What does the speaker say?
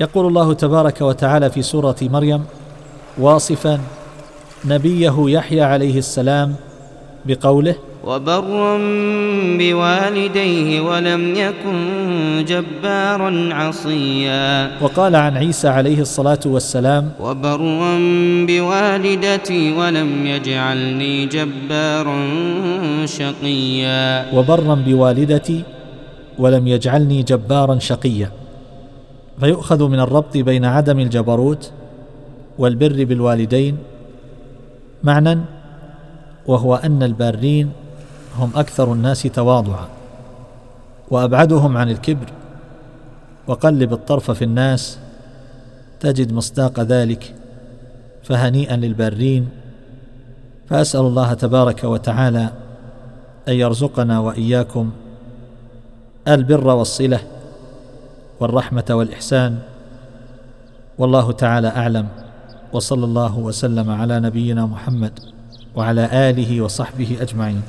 يقول الله تبارك وتعالى في سورة مريم واصفا نبيه يحيى عليه السلام بقوله وبرا بوالديه ولم يكن جبارا عصيا. وقال عن عيسى عليه الصلاة والسلام وبرا بوالدتي ولم يجعلني جبارا شقيا. وبرا بوالدتي ولم يجعلني جبارا شقيا. فيؤخذ من الربط بين عدم الجبروت والبر بالوالدين معنى وهو أن البارين هم أكثر الناس تواضعا وأبعدهم عن الكبر وقلب الطرف في الناس تجد مصداق ذلك فهنيئا للبارين. فأسأل الله تبارك وتعالى أن يرزقنا وإياكم البر والصلة والرحمة والإحسان. والله تعالى أعلم. وصلى الله وسلم على نبينا محمد وعلى آله وصحبه أجمعين.